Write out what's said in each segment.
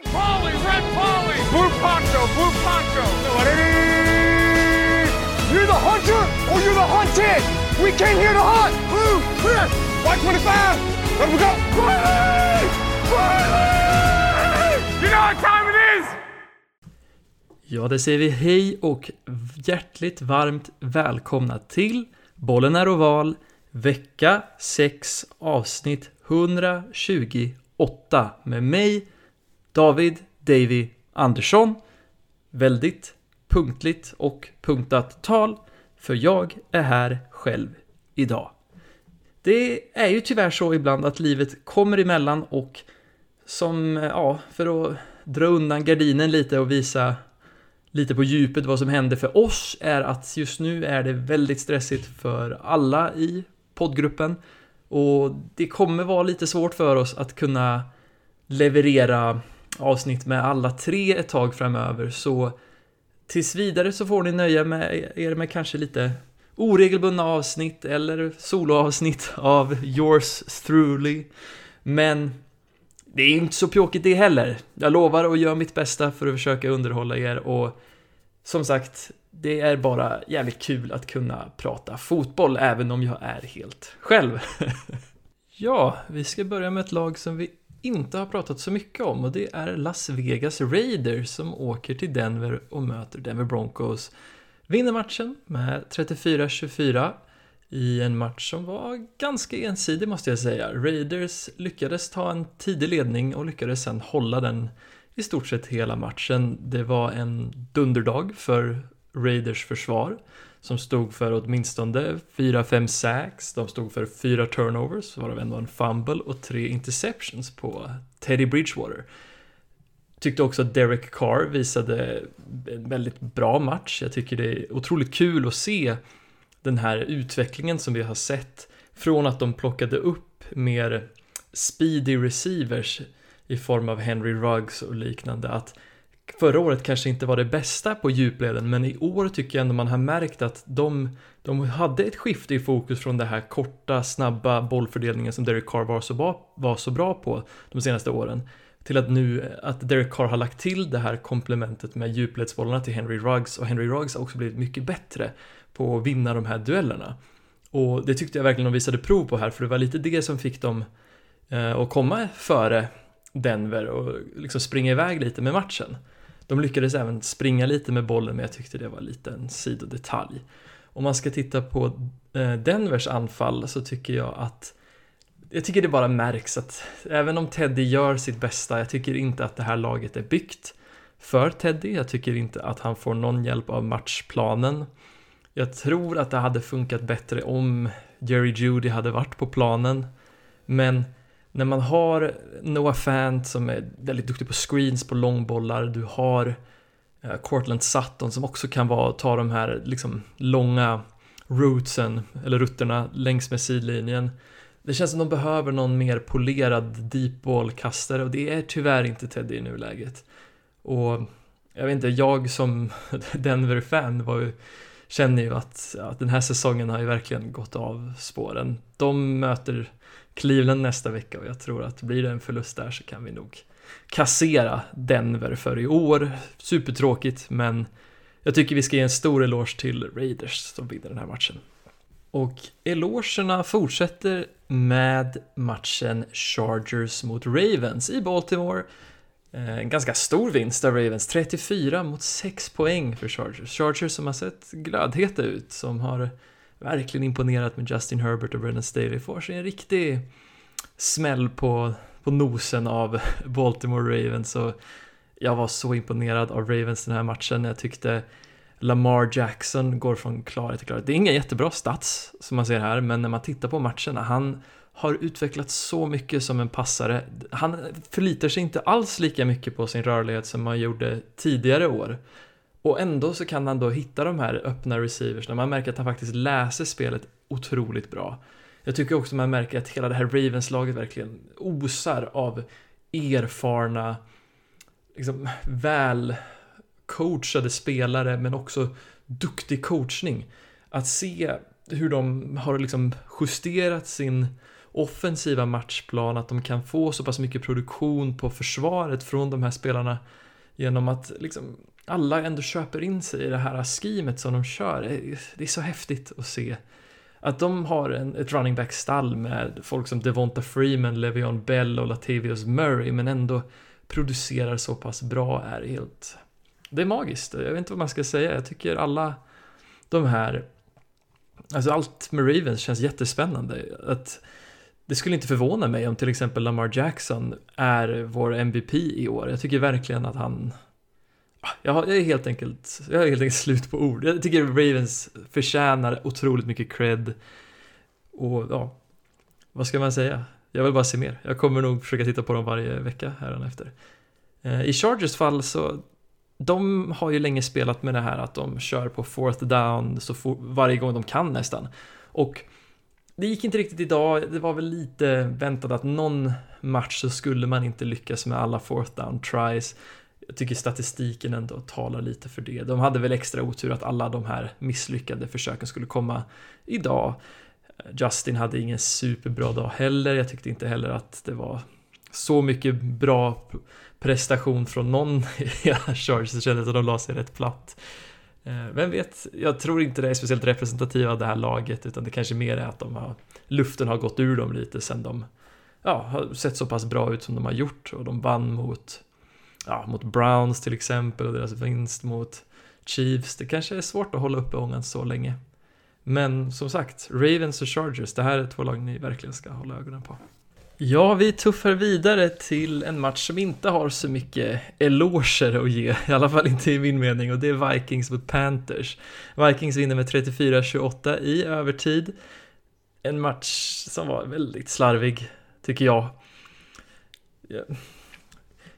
Red Polly, Red Polly! Blue Poncho, Blue Poncho! You're the hunter or you're the hunted! We came here to hunt! Blue, clear! White 25! Let we go! Riley! Riley! You know what time it is? Ja, det säger vi hej och hjärtligt varmt välkomna till Bollen är oval, vecka 6, avsnitt 128 med mig, David Davy Andersson. Väldigt punktligt och punktat tal, för jag är här själv idag. Det är ju tyvärr så ibland att livet kommer emellan och som, ja, för att dra undan gardinen lite och visa lite på djupet vad som händer för oss är att just nu är det väldigt stressigt för alla i poddgruppen och det kommer vara lite svårt för oss att kunna leverera avsnitt med alla tre ett tag framöver så tills vidare så får ni nöja med er med kanske lite oregelbundna avsnitt eller soloavsnitt av yours truly. Men det är inte så pjåkigt det heller. Jag lovar att göra mitt bästa för att försöka underhålla er och som sagt, det är bara jävligt kul att kunna prata fotboll även om jag är helt själv. ja, vi ska börja med ett lag som vi inte har pratat så mycket om och det är Las Vegas Raiders som åker till Denver och möter Denver Broncos. Vinner matchen med 34-24 i en match som var ganska ensidig måste jag säga. Raiders lyckades ta en tidig ledning och lyckades sen hålla den i stort sett hela matchen. Det var en dunderdag för Raiders försvar som stod för åtminstone 4-5 sacks, de stod för 4 turnovers, varav en var en fumble och 3 interceptions på Teddy Bridgewater. Tyckte också att Derek Carr visade en väldigt bra match. Jag tycker det är otroligt kul att se den här utvecklingen som vi har sett från att de plockade upp mer speedy receivers i form av Henry Ruggs och liknande att förra året kanske inte var det bästa på djupleden men i år tycker jag ändå man har märkt att de, de hade ett skifte i fokus från det här korta, snabba bollfördelningen som Derek Carr var så, bra, var så bra på de senaste åren till att nu att Derek Carr har lagt till det här komplementet med djupledsbollarna till Henry Ruggs och Henry Ruggs har också blivit mycket bättre på att vinna de här duellerna. Och det tyckte jag verkligen de visade prov på här för det var lite det som fick dem eh, att komma före Denver och liksom springa iväg lite med matchen. De lyckades även springa lite med bollen men jag tyckte det var lite en sidodetalj. Om man ska titta på eh, Denvers anfall så tycker jag att jag tycker det bara märks att även om Teddy gör sitt bästa, jag tycker inte att det här laget är byggt för Teddy. Jag tycker inte att han får någon hjälp av matchplanen. Jag tror att det hade funkat bättre om Jerry Judy hade varit på planen. Men när man har Noah Fant som är väldigt duktig på screens på långbollar, du har eh, Cortland Sutton som också kan vara, ta de här liksom långa rootsen, eller rutterna längs med sidlinjen. Det känns som de behöver någon mer polerad deep ball-kastare och det är tyvärr inte Teddy i nuläget. Och jag vet inte, jag som Denver-fan var ju, känner ju att, att den här säsongen har ju verkligen gått av spåren. De möter Cleveland nästa vecka och jag tror att blir det en förlust där så kan vi nog kassera Denver för i år. Supertråkigt, men jag tycker vi ska ge en stor eloge till Raiders som vinner den här matchen. Och elogerna fortsätter med matchen Chargers mot Ravens i Baltimore. Eh, en ganska stor vinst av Ravens, 34 mot 6 poäng för Chargers. Chargers som har sett glödheta ut, som har verkligen imponerat med Justin Herbert och Brennan Staley får sig en riktig smäll på, på nosen av Baltimore Ravens och jag var så imponerad av Ravens den här matchen. Jag tyckte Lamar Jackson går från klarhet till klarhet. Det är inga jättebra stats som man ser här, men när man tittar på matcherna, han har utvecklats så mycket som en passare. Han förlitar sig inte alls lika mycket på sin rörlighet som han gjorde tidigare år. Och ändå så kan han då hitta de här öppna receivers när man märker att han faktiskt läser spelet otroligt bra. Jag tycker också man märker att hela det här Ravens-laget verkligen osar av erfarna, liksom väl coachade spelare men också duktig coachning. Att se hur de har liksom justerat sin offensiva matchplan, att de kan få så pass mycket produktion på försvaret från de här spelarna genom att liksom alla ändå köper in sig i det här schemet som de kör. Det är så häftigt att se. Att de har en, ett running back-stall med folk som Devonta Freeman, Le'Veon Bell och Latavius Murray, men ändå producerar så pass bra är helt... Det är magiskt, jag vet inte vad man ska säga. Jag tycker alla de här... Alltså allt med Ravens känns jättespännande. Att det skulle inte förvåna mig om till exempel Lamar Jackson är vår MVP i år. Jag tycker verkligen att han... Ah, jag, är helt enkelt, jag är helt enkelt slut på ord. Jag tycker Ravens förtjänar otroligt mycket cred. Och ja, vad ska man säga? Jag vill bara se mer. Jag kommer nog försöka titta på dem varje vecka efter. Eh, I Chargers fall så de har ju länge spelat med det här att de kör på fourth down så for, varje gång de kan nästan. Och det gick inte riktigt idag, det var väl lite väntat att någon match så skulle man inte lyckas med alla fourth down tries. Jag tycker statistiken ändå talar lite för det. De hade väl extra otur att alla de här misslyckade försöken skulle komma idag. Justin hade ingen superbra dag heller. Jag tyckte inte heller att det var så mycket bra prestation från någon i Chargers. Det kändes att de la sig rätt platt. Eh, vem vet, jag tror inte det är speciellt representativt av det här laget utan det kanske mer är att de har, luften har gått ur dem lite sen de ja, har sett så pass bra ut som de har gjort och de vann mot, ja, mot Browns till exempel och deras vinst mot Chiefs. Det kanske är svårt att hålla uppe ångan så länge. Men som sagt, Ravens och Chargers, det här är två lag ni verkligen ska hålla ögonen på. Ja, vi tuffar vidare till en match som inte har så mycket eloger att ge, i alla fall inte i min mening, och det är Vikings mot Panthers. Vikings vinner med 34-28 i övertid. En match som var väldigt slarvig, tycker jag.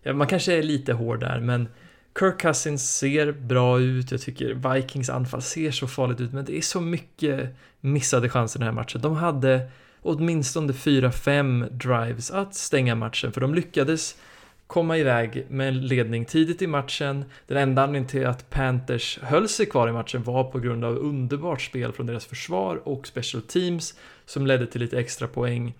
Ja, man kanske är lite hård där, men Kirk Cousins ser bra ut, jag tycker Vikings anfall ser så farligt ut, men det är så mycket missade chanser i den här matchen. De hade åtminstone 4-5 drives att stänga matchen, för de lyckades komma iväg med en ledning tidigt i matchen. Den enda anledningen till att Panthers höll sig kvar i matchen var på grund av underbart spel från deras försvar och special teams som ledde till lite extra poäng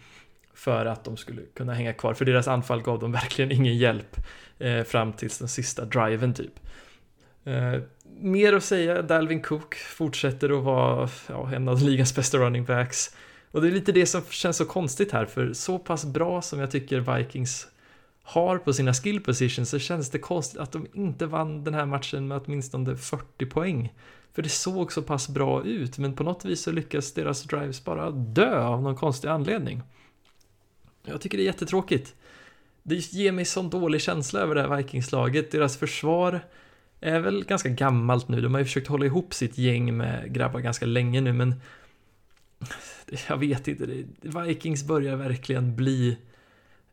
för att de skulle kunna hänga kvar, för deras anfall gav dem verkligen ingen hjälp eh, fram tills den sista driven typ. Eh, mer att säga, Dalvin Cook fortsätter att vara ja, en av ligans bästa running backs. Och det är lite det som känns så konstigt här, för så pass bra som jag tycker Vikings har på sina skill positions så känns det konstigt att de inte vann den här matchen med åtminstone 40 poäng. För det såg så pass bra ut, men på något vis så lyckas deras drives bara dö av någon konstig anledning. Jag tycker det är jättetråkigt. Det ger mig sån dålig känsla över det här Vikingslaget. Deras försvar är väl ganska gammalt nu. De har ju försökt hålla ihop sitt gäng med grabbar ganska länge nu, men jag vet inte. Vikings börjar verkligen bli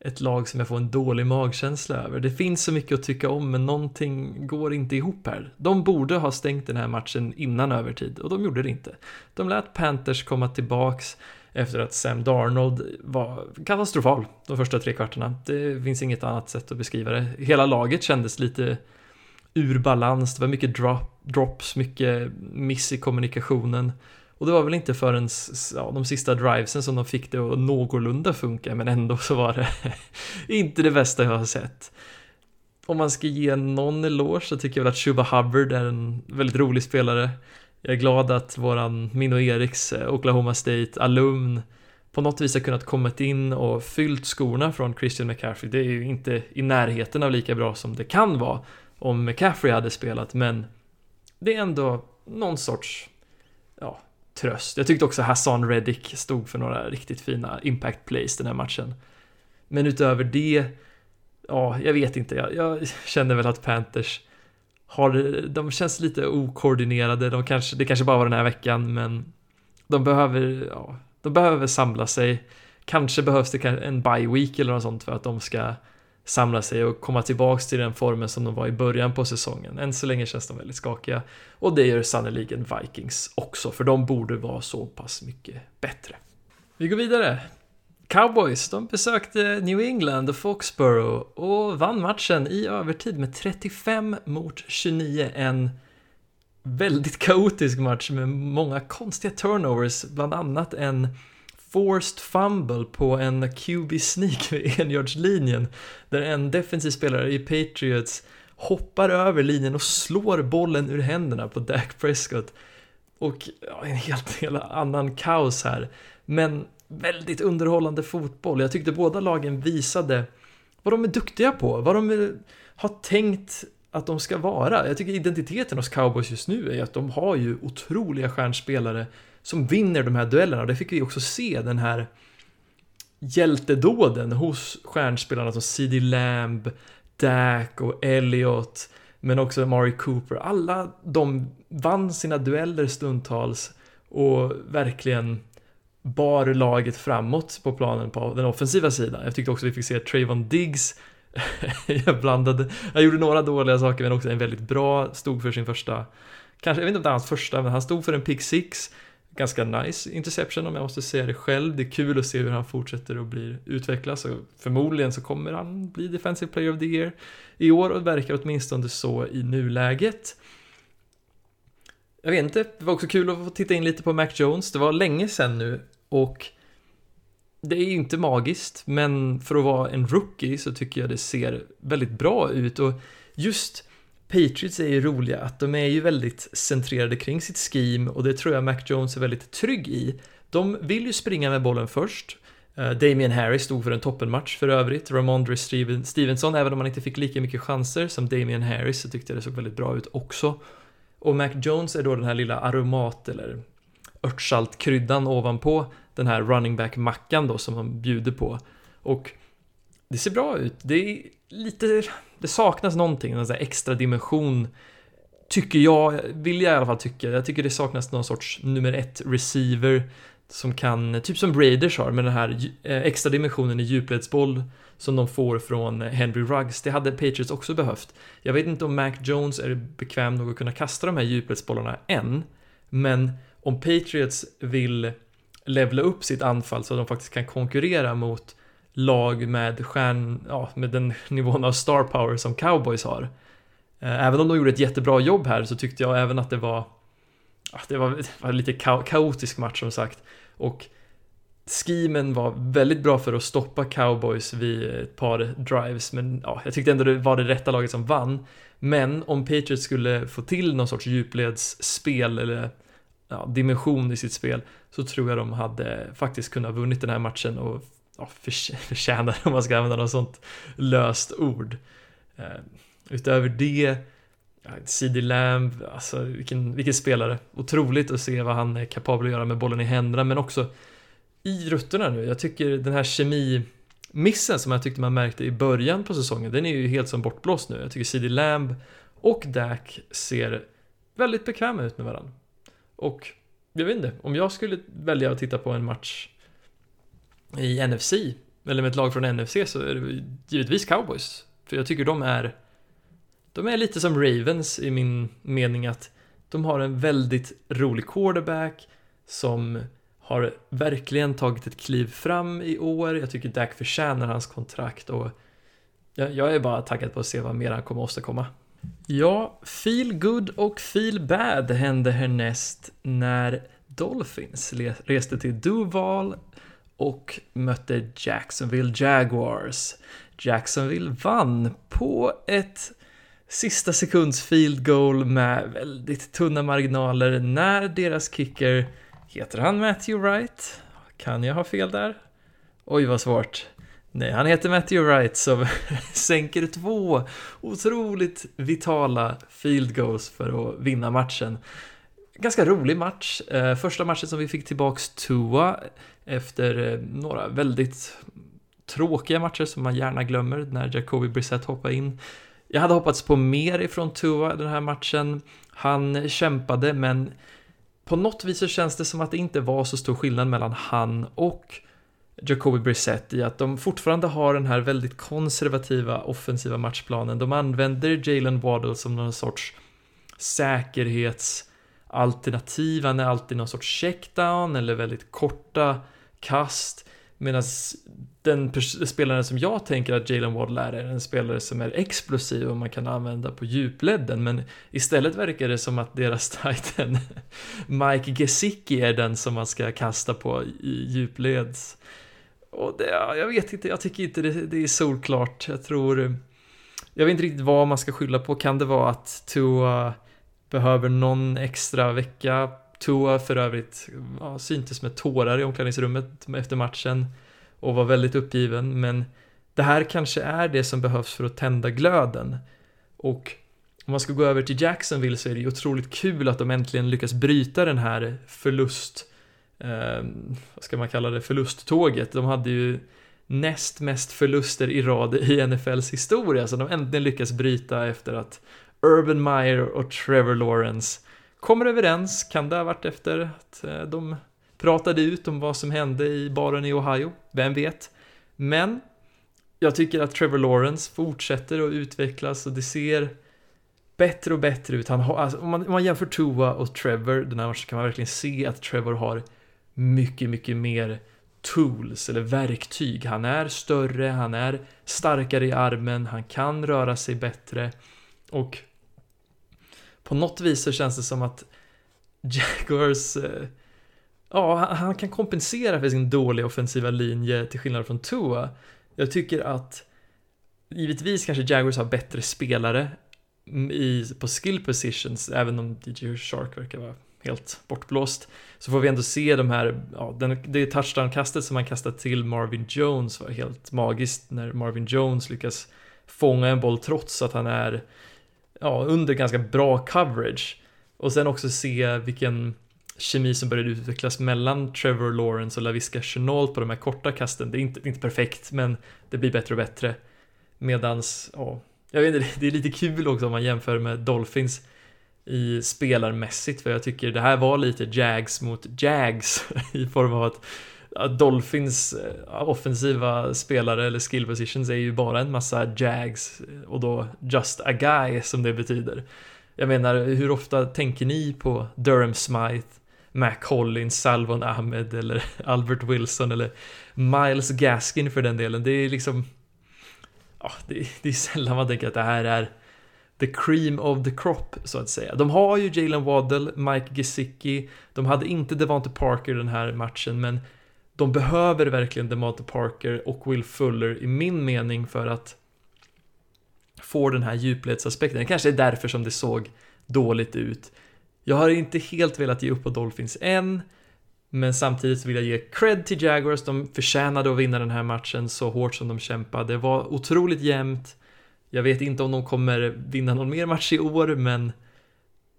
ett lag som jag får en dålig magkänsla över. Det finns så mycket att tycka om, men någonting går inte ihop här. De borde ha stängt den här matchen innan övertid, och de gjorde det inte. De lät Panthers komma tillbaks efter att Sam Darnold var katastrofal de första tre kvarterna. Det finns inget annat sätt att beskriva det. Hela laget kändes lite ur balans, det var mycket drop, drops, mycket miss i kommunikationen. Och det var väl inte förrän ja, de sista drivesen som de fick det att någorlunda funka, men ändå så var det inte det bästa jag har sett. Om man ska ge någon eloge så tycker jag väl att Shuba Hubbard är en väldigt rolig spelare. Jag är glad att våran min och Eriks eh, Oklahoma State alumn på något vis har kunnat kommit in och fyllt skorna från Christian McCaffrey. Det är ju inte i närheten av lika bra som det kan vara om McCaffrey hade spelat, men det är ändå någon sorts ja, tröst. Jag tyckte också Hassan Reddick stod för några riktigt fina impact plays den här matchen. Men utöver det, ja, jag vet inte. Jag, jag känner väl att Panthers har, de känns lite okoordinerade. De kanske, det kanske bara var den här veckan, men de behöver, ja, de behöver samla sig. Kanske behövs det en bye week eller något sånt för att de ska samla sig och komma tillbaks till den formen som de var i början på säsongen. Än så länge känns de väldigt skakiga. Och det gör sannoliken Vikings också, för de borde vara så pass mycket bättre. Vi går vidare. Cowboys, de besökte New England och Foxborough och vann matchen i övertid med 35 mot 29. En väldigt kaotisk match med många konstiga turnovers, bland annat en forced fumble på en QB sneak vid enjardslinjen. Där en defensiv spelare i Patriots hoppar över linjen och slår bollen ur händerna på Dak Prescott. Och ja, en helt, helt annan kaos här. Men väldigt underhållande fotboll. Jag tyckte båda lagen visade vad de är duktiga på, vad de har tänkt att de ska vara. Jag tycker identiteten hos cowboys just nu är att de har ju otroliga stjärnspelare som vinner de här duellerna och det fick vi också se den här hjältedåden hos stjärnspelarna som CD Lamb, Dak och Elliot men också Mari Cooper. Alla de vann sina dueller stundtals och verkligen bar laget framåt på planen på den offensiva sidan. Jag tyckte också vi fick se Trayvon Diggs jag blandade, jag gjorde några dåliga saker men också en väldigt bra, stod för sin första, kanske, jag vet inte om det var hans första, men han stod för en pick six ganska nice interception om jag måste säga det själv. Det är kul att se hur han fortsätter att bli utvecklas och förmodligen så kommer han bli Defensive Player of the Year i år och det verkar åtminstone så i nuläget. Jag vet inte, det var också kul att få titta in lite på Mac Jones. Det var länge sedan nu och det är ju inte magiskt, men för att vara en rookie så tycker jag det ser väldigt bra ut och just Patriots är ju roliga att de är ju väldigt centrerade kring sitt scheme och det tror jag Mac Jones är väldigt trygg i. De vill ju springa med bollen först. Eh, Damien Harris stod för en toppenmatch för övrigt. Ramondre Stevenson, även om han inte fick lika mycket chanser som Damien Harris så tyckte jag det såg väldigt bra ut också. Och Mac Jones är då den här lilla aromat eller örtsaltkryddan ovanpå den här running back-mackan då som han bjuder på. Och det ser bra ut. Det är lite, det saknas någonting, en extra dimension tycker jag, vill jag i alla fall tycka. Jag tycker det saknas någon sorts nummer ett receiver som kan, typ som Raiders har med den här eh, extra dimensionen i djupledsboll som de får från eh, Henry Ruggs. Det hade Patriots också behövt. Jag vet inte om Mac Jones är bekväm nog att kunna kasta de här djupledsbollarna än, men om Patriots vill levla upp sitt anfall så att de faktiskt kan konkurrera mot lag med stjärn, ja, med den nivån av star power som cowboys har. Eh, även om de gjorde ett jättebra jobb här så tyckte jag även att det var det var, det var lite ka kaotisk match som sagt. Och Skimen var väldigt bra för att stoppa cowboys vid ett par drives, men ja, jag tyckte ändå det var det rätta laget som vann. Men om Patriots skulle få till någon sorts djupledsspel eller ja, dimension i sitt spel så tror jag de hade faktiskt kunnat vunnit den här matchen och ja, förtjänar om man ska använda något sånt löst ord. Eh, utöver det, CD Lamb, alltså vilken, vilken spelare. Otroligt att se vad han är kapabel att göra med bollen i händerna, men också i rutterna nu. Jag tycker den här kemi missen som jag tyckte man märkte i början på säsongen, den är ju helt som bortblåst nu. Jag tycker CD Lamb och Dak ser väldigt bekväma ut med varandra. Och jag vet inte, om jag skulle välja att titta på en match i NFC, eller med ett lag från NFC så är det givetvis cowboys. För jag tycker de är, de är lite som Ravens i min mening att de har en väldigt rolig quarterback som har verkligen tagit ett kliv fram i år. Jag tycker Dak förtjänar hans kontrakt och jag, jag är bara taggad på att se vad mer han kommer åstadkomma. Ja, feel good och feel bad hände härnäst när Dolphins reste till Duval och mötte Jacksonville Jaguars. Jacksonville vann på ett sista sekunds field goal med väldigt tunna marginaler när deras kicker, heter han Matthew Wright? Kan jag ha fel där? Oj vad svårt. Nej, han heter Matthew Wright som sänker två otroligt vitala field goals för att vinna matchen. Ganska rolig match. Eh, första matchen som vi fick tillbaks Tua efter eh, några väldigt tråkiga matcher som man gärna glömmer när Jacoby Brissett hoppade in. Jag hade hoppats på mer ifrån Tua den här matchen. Han kämpade, men på något vis så känns det som att det inte var så stor skillnad mellan han och Jacoby Brissett i att de fortfarande har den här väldigt konservativa offensiva matchplanen. De använder Jalen Waddle som någon sorts säkerhets han är alltid någon sorts checkdown eller väldigt korta kast. Medan den spelaren som jag tänker att Jalen Waddle är, är en spelare som är explosiv och man kan använda på djupledden. Men istället verkar det som att deras titan Mike Gesicki är den som man ska kasta på i djupleds. Och det, jag vet inte, jag tycker inte det, det är solklart. Jag tror... Jag vet inte riktigt vad man ska skylla på. Kan det vara att Tua behöver någon extra vecka? Tua för övrigt ja, syntes med tårar i omklädningsrummet efter matchen och var väldigt uppgiven. Men det här kanske är det som behövs för att tända glöden. Och om man ska gå över till Jacksonville så är det ju otroligt kul att de äntligen lyckas bryta den här förlust eh, vad ska man kalla det, förlusttåget. De hade ju näst mest förluster i rad i NFLs historia, så de äntligen lyckas bryta efter att Urban Meyer och Trevor Lawrence kommer överens. Kan det ha varit efter att eh, de pratade ut om vad som hände i baren i Ohio? Vem vet? Men jag tycker att Trevor Lawrence fortsätter att utvecklas och det ser bättre och bättre ut. Han har, alltså, om, man, om man jämför Tua och Trevor den här matchen kan man verkligen se att Trevor har mycket, mycket mer tools eller verktyg. Han är större, han är starkare i armen, han kan röra sig bättre och på något vis så känns det som att Jaguars eh, Ja, han kan kompensera för sin dåliga offensiva linje till skillnad från Tua. Jag tycker att givetvis kanske Jaguars har bättre spelare i, på skill positions, även om DJ Shark verkar vara helt bortblåst, så får vi ändå se de här, ja, den, det touchdown-kastet som han kastat till Marvin Jones var helt magiskt när Marvin Jones lyckas fånga en boll trots att han är ja, under ganska bra coverage. Och sen också se vilken kemi som började utvecklas mellan Trevor Lawrence och Laviska Chenault på de här korta kasten. Det är inte, inte perfekt, men det blir bättre och bättre. Medans, ja, jag vet inte, det är lite kul också om man jämför med Dolphins i spelarmässigt, för jag tycker det här var lite Jags mot Jags i form av att, att Dolphins eh, offensiva spelare eller skill positions är ju bara en massa Jags och då just a guy som det betyder. Jag menar, hur ofta tänker ni på Durham Smythe, Mac Collins, Salvon Ahmed eller Albert Wilson eller Miles Gaskin för den delen. Det är liksom... Ja, det, det är sällan man tänker att det här är the cream of the crop, så att säga. De har ju Jalen Waddell, Mike Gesicki, de hade inte Devante Parker den här matchen, men de behöver verkligen DeMato Parker och Will Fuller i min mening för att få den här djupledsaspekten. Det kanske är därför som det såg dåligt ut. Jag har inte helt velat ge upp på Dolphins än, men samtidigt vill jag ge cred till Jaguars. De förtjänade att vinna den här matchen så hårt som de kämpade. Det var otroligt jämnt. Jag vet inte om de kommer vinna någon mer match i år, men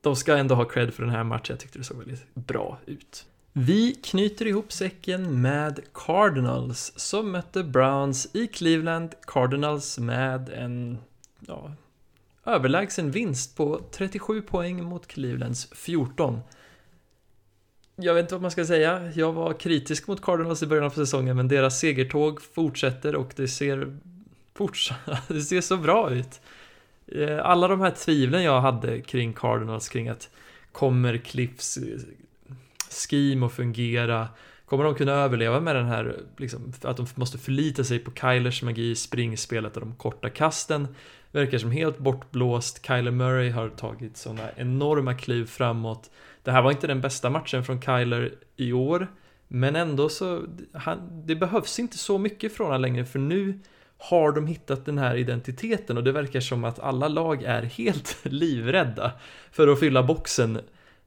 de ska ändå ha cred för den här matchen. Jag tyckte det såg väldigt bra ut. Vi knyter ihop säcken med Cardinals som mötte Browns i Cleveland. Cardinals med en ja, överlägsen vinst på 37 poäng mot Clevelands 14. Jag vet inte vad man ska säga. Jag var kritisk mot Cardinals i början av säsongen, men deras segertåg fortsätter och det ser, fortsatt, det ser så bra ut. Eh, alla de här tvivlen jag hade kring Cardinals, kring att kommer Cliffs scheme att fungera? Kommer de kunna överleva med den här, liksom, att de måste förlita sig på Kylers magi, springspelet och de korta kasten? verkar som helt bortblåst. Kyler Murray har tagit sådana enorma kliv framåt. Det här var inte den bästa matchen från Kyler i år, men ändå så, han, det behövs inte så mycket från honom längre, för nu har de hittat den här identiteten och det verkar som att alla lag är helt livrädda för att fylla boxen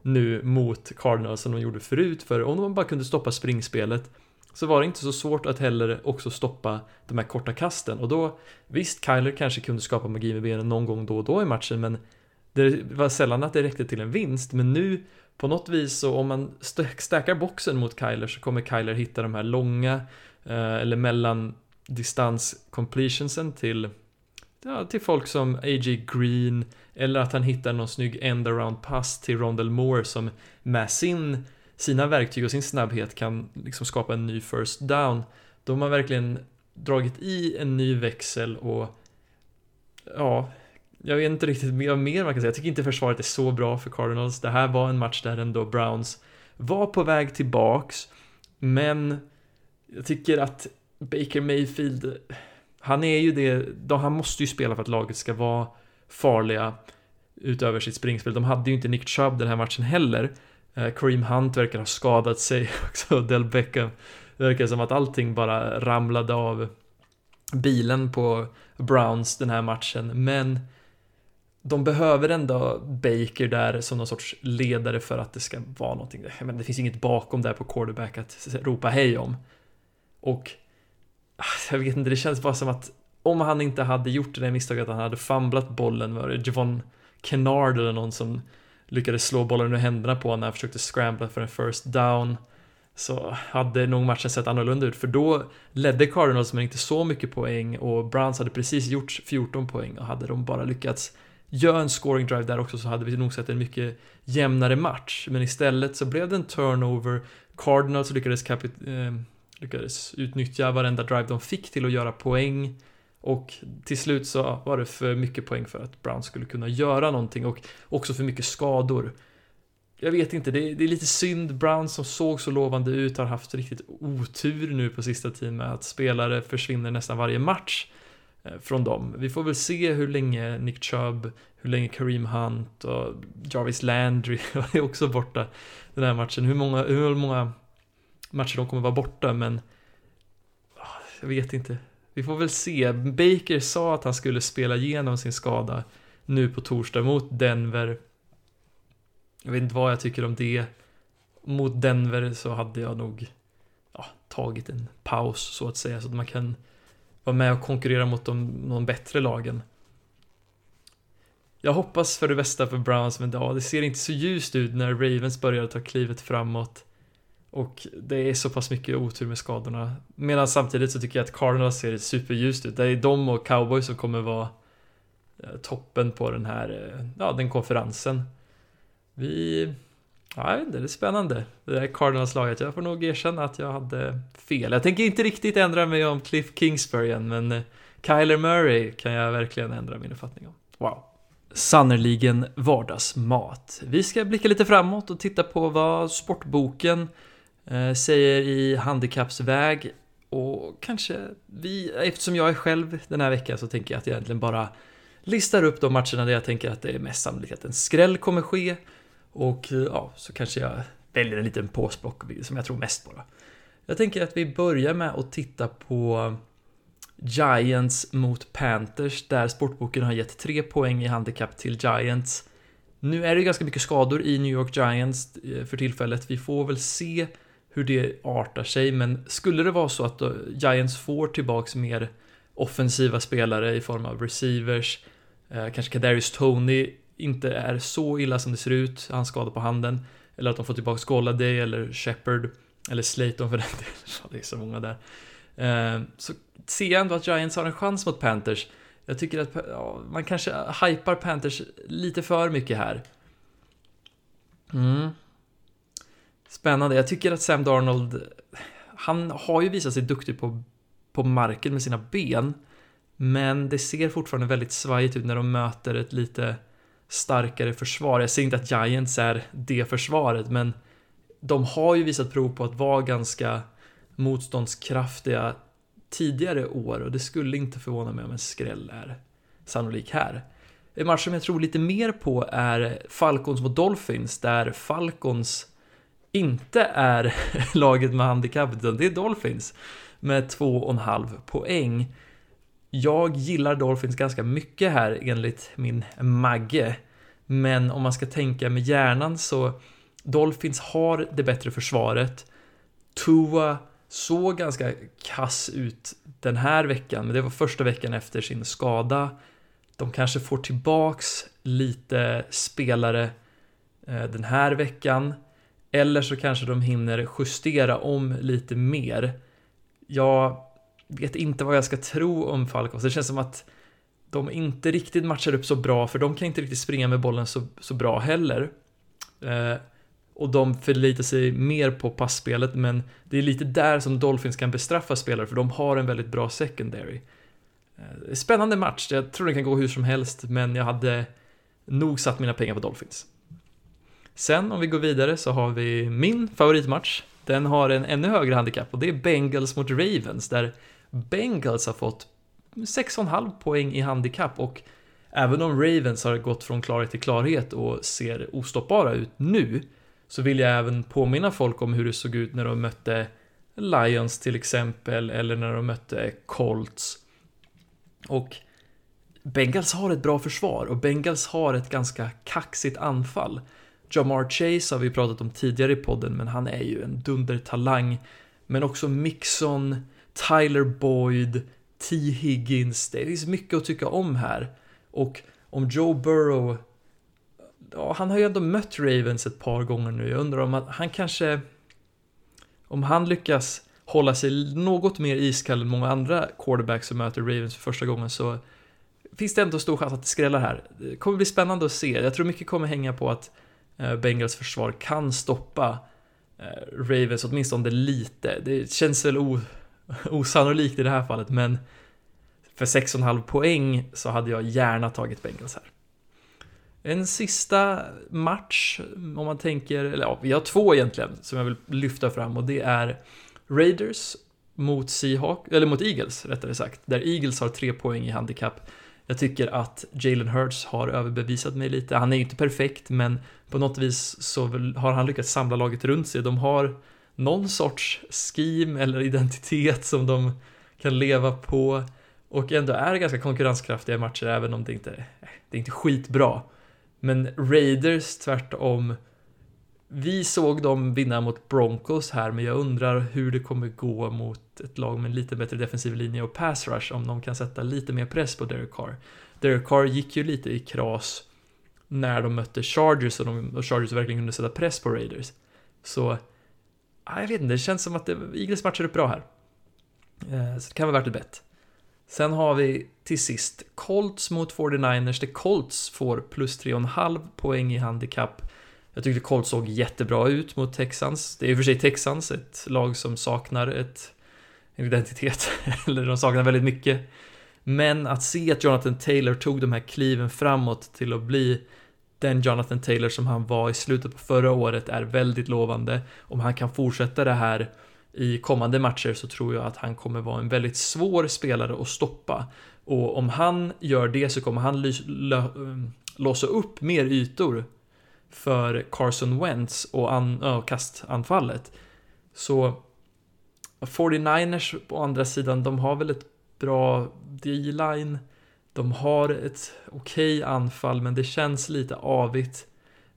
nu mot Cardinals som de gjorde förut, för om de bara kunde stoppa springspelet så var det inte så svårt att heller också stoppa de här korta kasten och då visst, Kyler kanske kunde skapa magi med benen någon gång då och då i matchen men det var sällan att det räckte till en vinst men nu på något vis så om man stackar boxen mot Kyler så kommer Kyler hitta de här långa eh, eller mellan distans completionsen till ja, till folk som A.J. Green eller att han hittar någon snygg end around pass till Rondell Moore som med sin sina verktyg och sin snabbhet kan liksom skapa en ny first down. Då har man verkligen dragit i en ny växel och ja, jag vet inte riktigt vad mer man kan säga. Jag tycker inte försvaret är så bra för Cardinals. Det här var en match där ändå Browns var på väg tillbaks, men Jag tycker att Baker Mayfield, han är ju det, han måste ju spela för att laget ska vara farliga utöver sitt springspel. De hade ju inte Nick Chubb den här matchen heller. Eh, Kareem Hunt verkar ha skadat sig också, Del Beckham. Det verkar som att allting bara ramlade av bilen på Browns den här matchen, men de behöver ändå Baker där som någon sorts ledare för att det ska vara någonting. Men det finns inget bakom där på quarterback att ropa hej om. Och ah, jag vet inte, det känns bara som att om han inte hade gjort det där misstaget att han hade famlat bollen, var det Javon Kennard eller någon som lyckades slå bollen ur händerna på honom när han försökte scrambla för en first down så hade nog matchen sett annorlunda ut. För då ledde Cardinals med inte så mycket poäng och Browns hade precis gjort 14 poäng och hade de bara lyckats göra en scoring drive där också så hade vi nog sett en mycket jämnare match. Men istället så blev det en turnover. Cardinals lyckades, kapit- eh, lyckades utnyttja varenda drive de fick till att göra poäng och till slut så var det för mycket poäng för att Brown skulle kunna göra någonting och också för mycket skador. Jag vet inte, det är, det är lite synd. Brown som såg så lovande ut har haft riktigt otur nu på sista tiden med att spelare försvinner nästan varje match eh, från dem. Vi får väl se hur länge Nick Chubb, hur länge Kareem Hunt och Jarvis Landry är också borta den här matchen. Hur många, hur många matcher de kommer vara borta, men ah, jag vet inte. Vi får väl se. Baker sa att han skulle spela igenom sin skada nu på torsdag mot Denver. Jag vet inte vad jag tycker om det. Mot Denver så hade jag nog ja, tagit en paus så att säga så att man kan vara med och konkurrera mot de, de bättre lagen. Jag hoppas för det bästa för Browns men ja, det ser inte så ljust ut när Ravens börjar ta klivet framåt. Och det är så pass mycket otur med skadorna. Medan samtidigt så tycker jag att Cardinals ser superljust ut. Det är de och Cowboys som kommer vara eh, toppen på den här, eh, ja, den konferensen. Vi, ja, jag vet inte, det är spännande. Det här Cardinals-laget, jag får nog erkänna att jag hade fel. Jag tänker inte riktigt ändra mig om Cliff Kingsbury än, men eh, Kyler Murray kan jag verkligen ändra min uppfattning om. Wow. Sannerligen vardagsmat. Vi ska blicka lite framåt och titta på vad Sportboken Eh, säger i handikappsväg och kanske vi, eftersom jag är själv den här veckan så tänker jag att jag egentligen bara listar upp de matcherna där jag tänker att det är mest sannolikt att en skräll kommer ske och eh, ja, så kanske jag väljer en liten påsblock som jag tror mest på då. Jag tänker att vi börjar med att titta på Giants mot Panthers där Sportboken har gett tre poäng i handikapp till Giants. Nu är det ganska mycket skador i New York Giants eh, för tillfället. Vi får väl se hur det artar sig, men skulle det vara så att Giants får tillbaks mer offensiva spelare i form av receivers, eh, kanske Kadarius Tony inte är så illa som det ser ut, han skadar på handen, eller att de får tillbaks Golladay eller Shepard, eller Slayton för den delen, det är så många där. Eh, så ser jag ändå att Giants har en chans mot Panthers. Jag tycker att ja, man kanske hypar Panthers lite för mycket här. Mm. Spännande. Jag tycker att Sam Darnold, han har ju visat sig duktig på, på marken med sina ben. Men det ser fortfarande väldigt svajigt ut när de möter ett lite starkare försvar. Jag säger inte att Giants är det försvaret, men de har ju visat prov på att vara ganska motståndskraftiga tidigare år och det skulle inte förvåna mig om en skräll är sannolik här. En match som jag tror lite mer på är Falcons mot Dolphins, där Falcons inte är laget med handikapp, utan det är Dolphins med 2,5 poäng. Jag gillar Dolphins ganska mycket här enligt min Magge. Men om man ska tänka med hjärnan så Dolphins har det bättre försvaret. Tua såg ganska kass ut den här veckan, men det var första veckan efter sin skada. De kanske får tillbaks lite spelare eh, den här veckan. Eller så kanske de hinner justera om lite mer. Jag vet inte vad jag ska tro om Falcons. Det känns som att de inte riktigt matchar upp så bra, för de kan inte riktigt springa med bollen så, så bra heller. Eh, och de förlitar sig mer på passspelet, men det är lite där som Dolphins kan bestraffa spelare, för de har en väldigt bra secondary. Eh, spännande match, jag tror det kan gå hur som helst, men jag hade nog satt mina pengar på Dolphins. Sen om vi går vidare så har vi min favoritmatch Den har en ännu högre handikapp och det är Bengals mot Ravens där Bengals har fått 6,5 poäng i handikapp och även om Ravens har gått från klarhet till klarhet och ser ostoppbara ut nu så vill jag även påminna folk om hur det såg ut när de mötte Lions till exempel eller när de mötte Colts. Och Bengals har ett bra försvar och Bengals har ett ganska kaxigt anfall. Jamar Chase har vi pratat om tidigare i podden, men han är ju en dundertalang. Men också Mixon, Tyler Boyd, T. Higgins. Det finns mycket att tycka om här. Och om Joe Burrow... Ja, han har ju ändå mött Ravens ett par gånger nu. Jag undrar om att han kanske... Om han lyckas hålla sig något mer iskall än många andra quarterbacks som möter Ravens för första gången så finns det ändå stor chans att det skrällar här. Det kommer bli spännande att se. Jag tror mycket kommer hänga på att Eh, Bengals försvar kan stoppa eh, Ravens åtminstone lite. Det känns väl osannolikt i det här fallet, men för 6,5 poäng så hade jag gärna tagit Bengals här. En sista match, om man tänker, eller ja, vi har två egentligen som jag vill lyfta fram och det är Raiders mot Seahawks, eller mot Eagles rättare sagt, där Eagles har tre poäng i handikapp. Jag tycker att Jalen Hurts har överbevisat mig lite. Han är ju inte perfekt, men på något vis så har han lyckats samla laget runt sig. De har någon sorts scheme eller identitet som de kan leva på och ändå är ganska konkurrenskraftiga matcher även om det inte det är inte skitbra. Men Raiders tvärtom vi såg dem vinna mot Broncos här, men jag undrar hur det kommer gå mot ett lag med en lite bättre defensiv linje och pass rush, om de kan sätta lite mer press på Derek Carr. Derek Carr gick ju lite i kras när de mötte Chargers och, de, och Chargers verkligen kunde sätta press på Raiders. Så, jag vet inte, det känns som att det, Eagles matchar upp bra här. Eh, så det kan vara värt ett bett. Sen har vi till sist Colts mot 49ers, där Colts får plus 3,5 poäng i handikapp jag tyckte Colts såg jättebra ut mot Texans. Det är i och för sig Texans, ett lag som saknar ett, en identitet, eller de saknar väldigt mycket. Men att se att Jonathan Taylor tog de här kliven framåt till att bli den Jonathan Taylor som han var i slutet på förra året är väldigt lovande. Om han kan fortsätta det här i kommande matcher så tror jag att han kommer vara en väldigt svår spelare att stoppa. Och om han gör det så kommer han mm, låsa upp mer ytor för Carson Wentz och an, äh, kastanfallet. Så 49ers på andra sidan, de har väl ett bra D-line. De har ett okej okay anfall, men det känns lite avigt.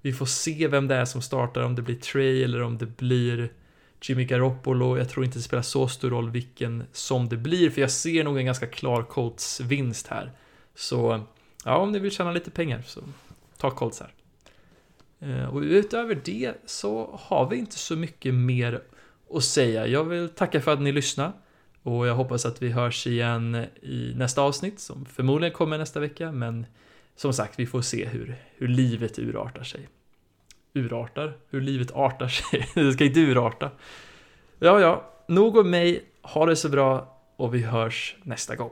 Vi får se vem det är som startar, om det blir Trey eller om det blir Jimmy Garoppolo. Jag tror inte det spelar så stor roll vilken som det blir, för jag ser nog en ganska klar Colts vinst här. Så, ja, om ni vill tjäna lite pengar så ta Colts här. Eh, och utöver det så har vi inte så mycket mer att säga. Jag vill tacka för att ni lyssnade och jag hoppas att vi hörs igen i nästa avsnitt som förmodligen kommer nästa vecka men som sagt, vi får se hur, hur livet urartar sig. Urartar? Hur livet artar sig? det ska inte urarta. Ja, ja, nog om mig. Ha det så bra och vi hörs nästa gång.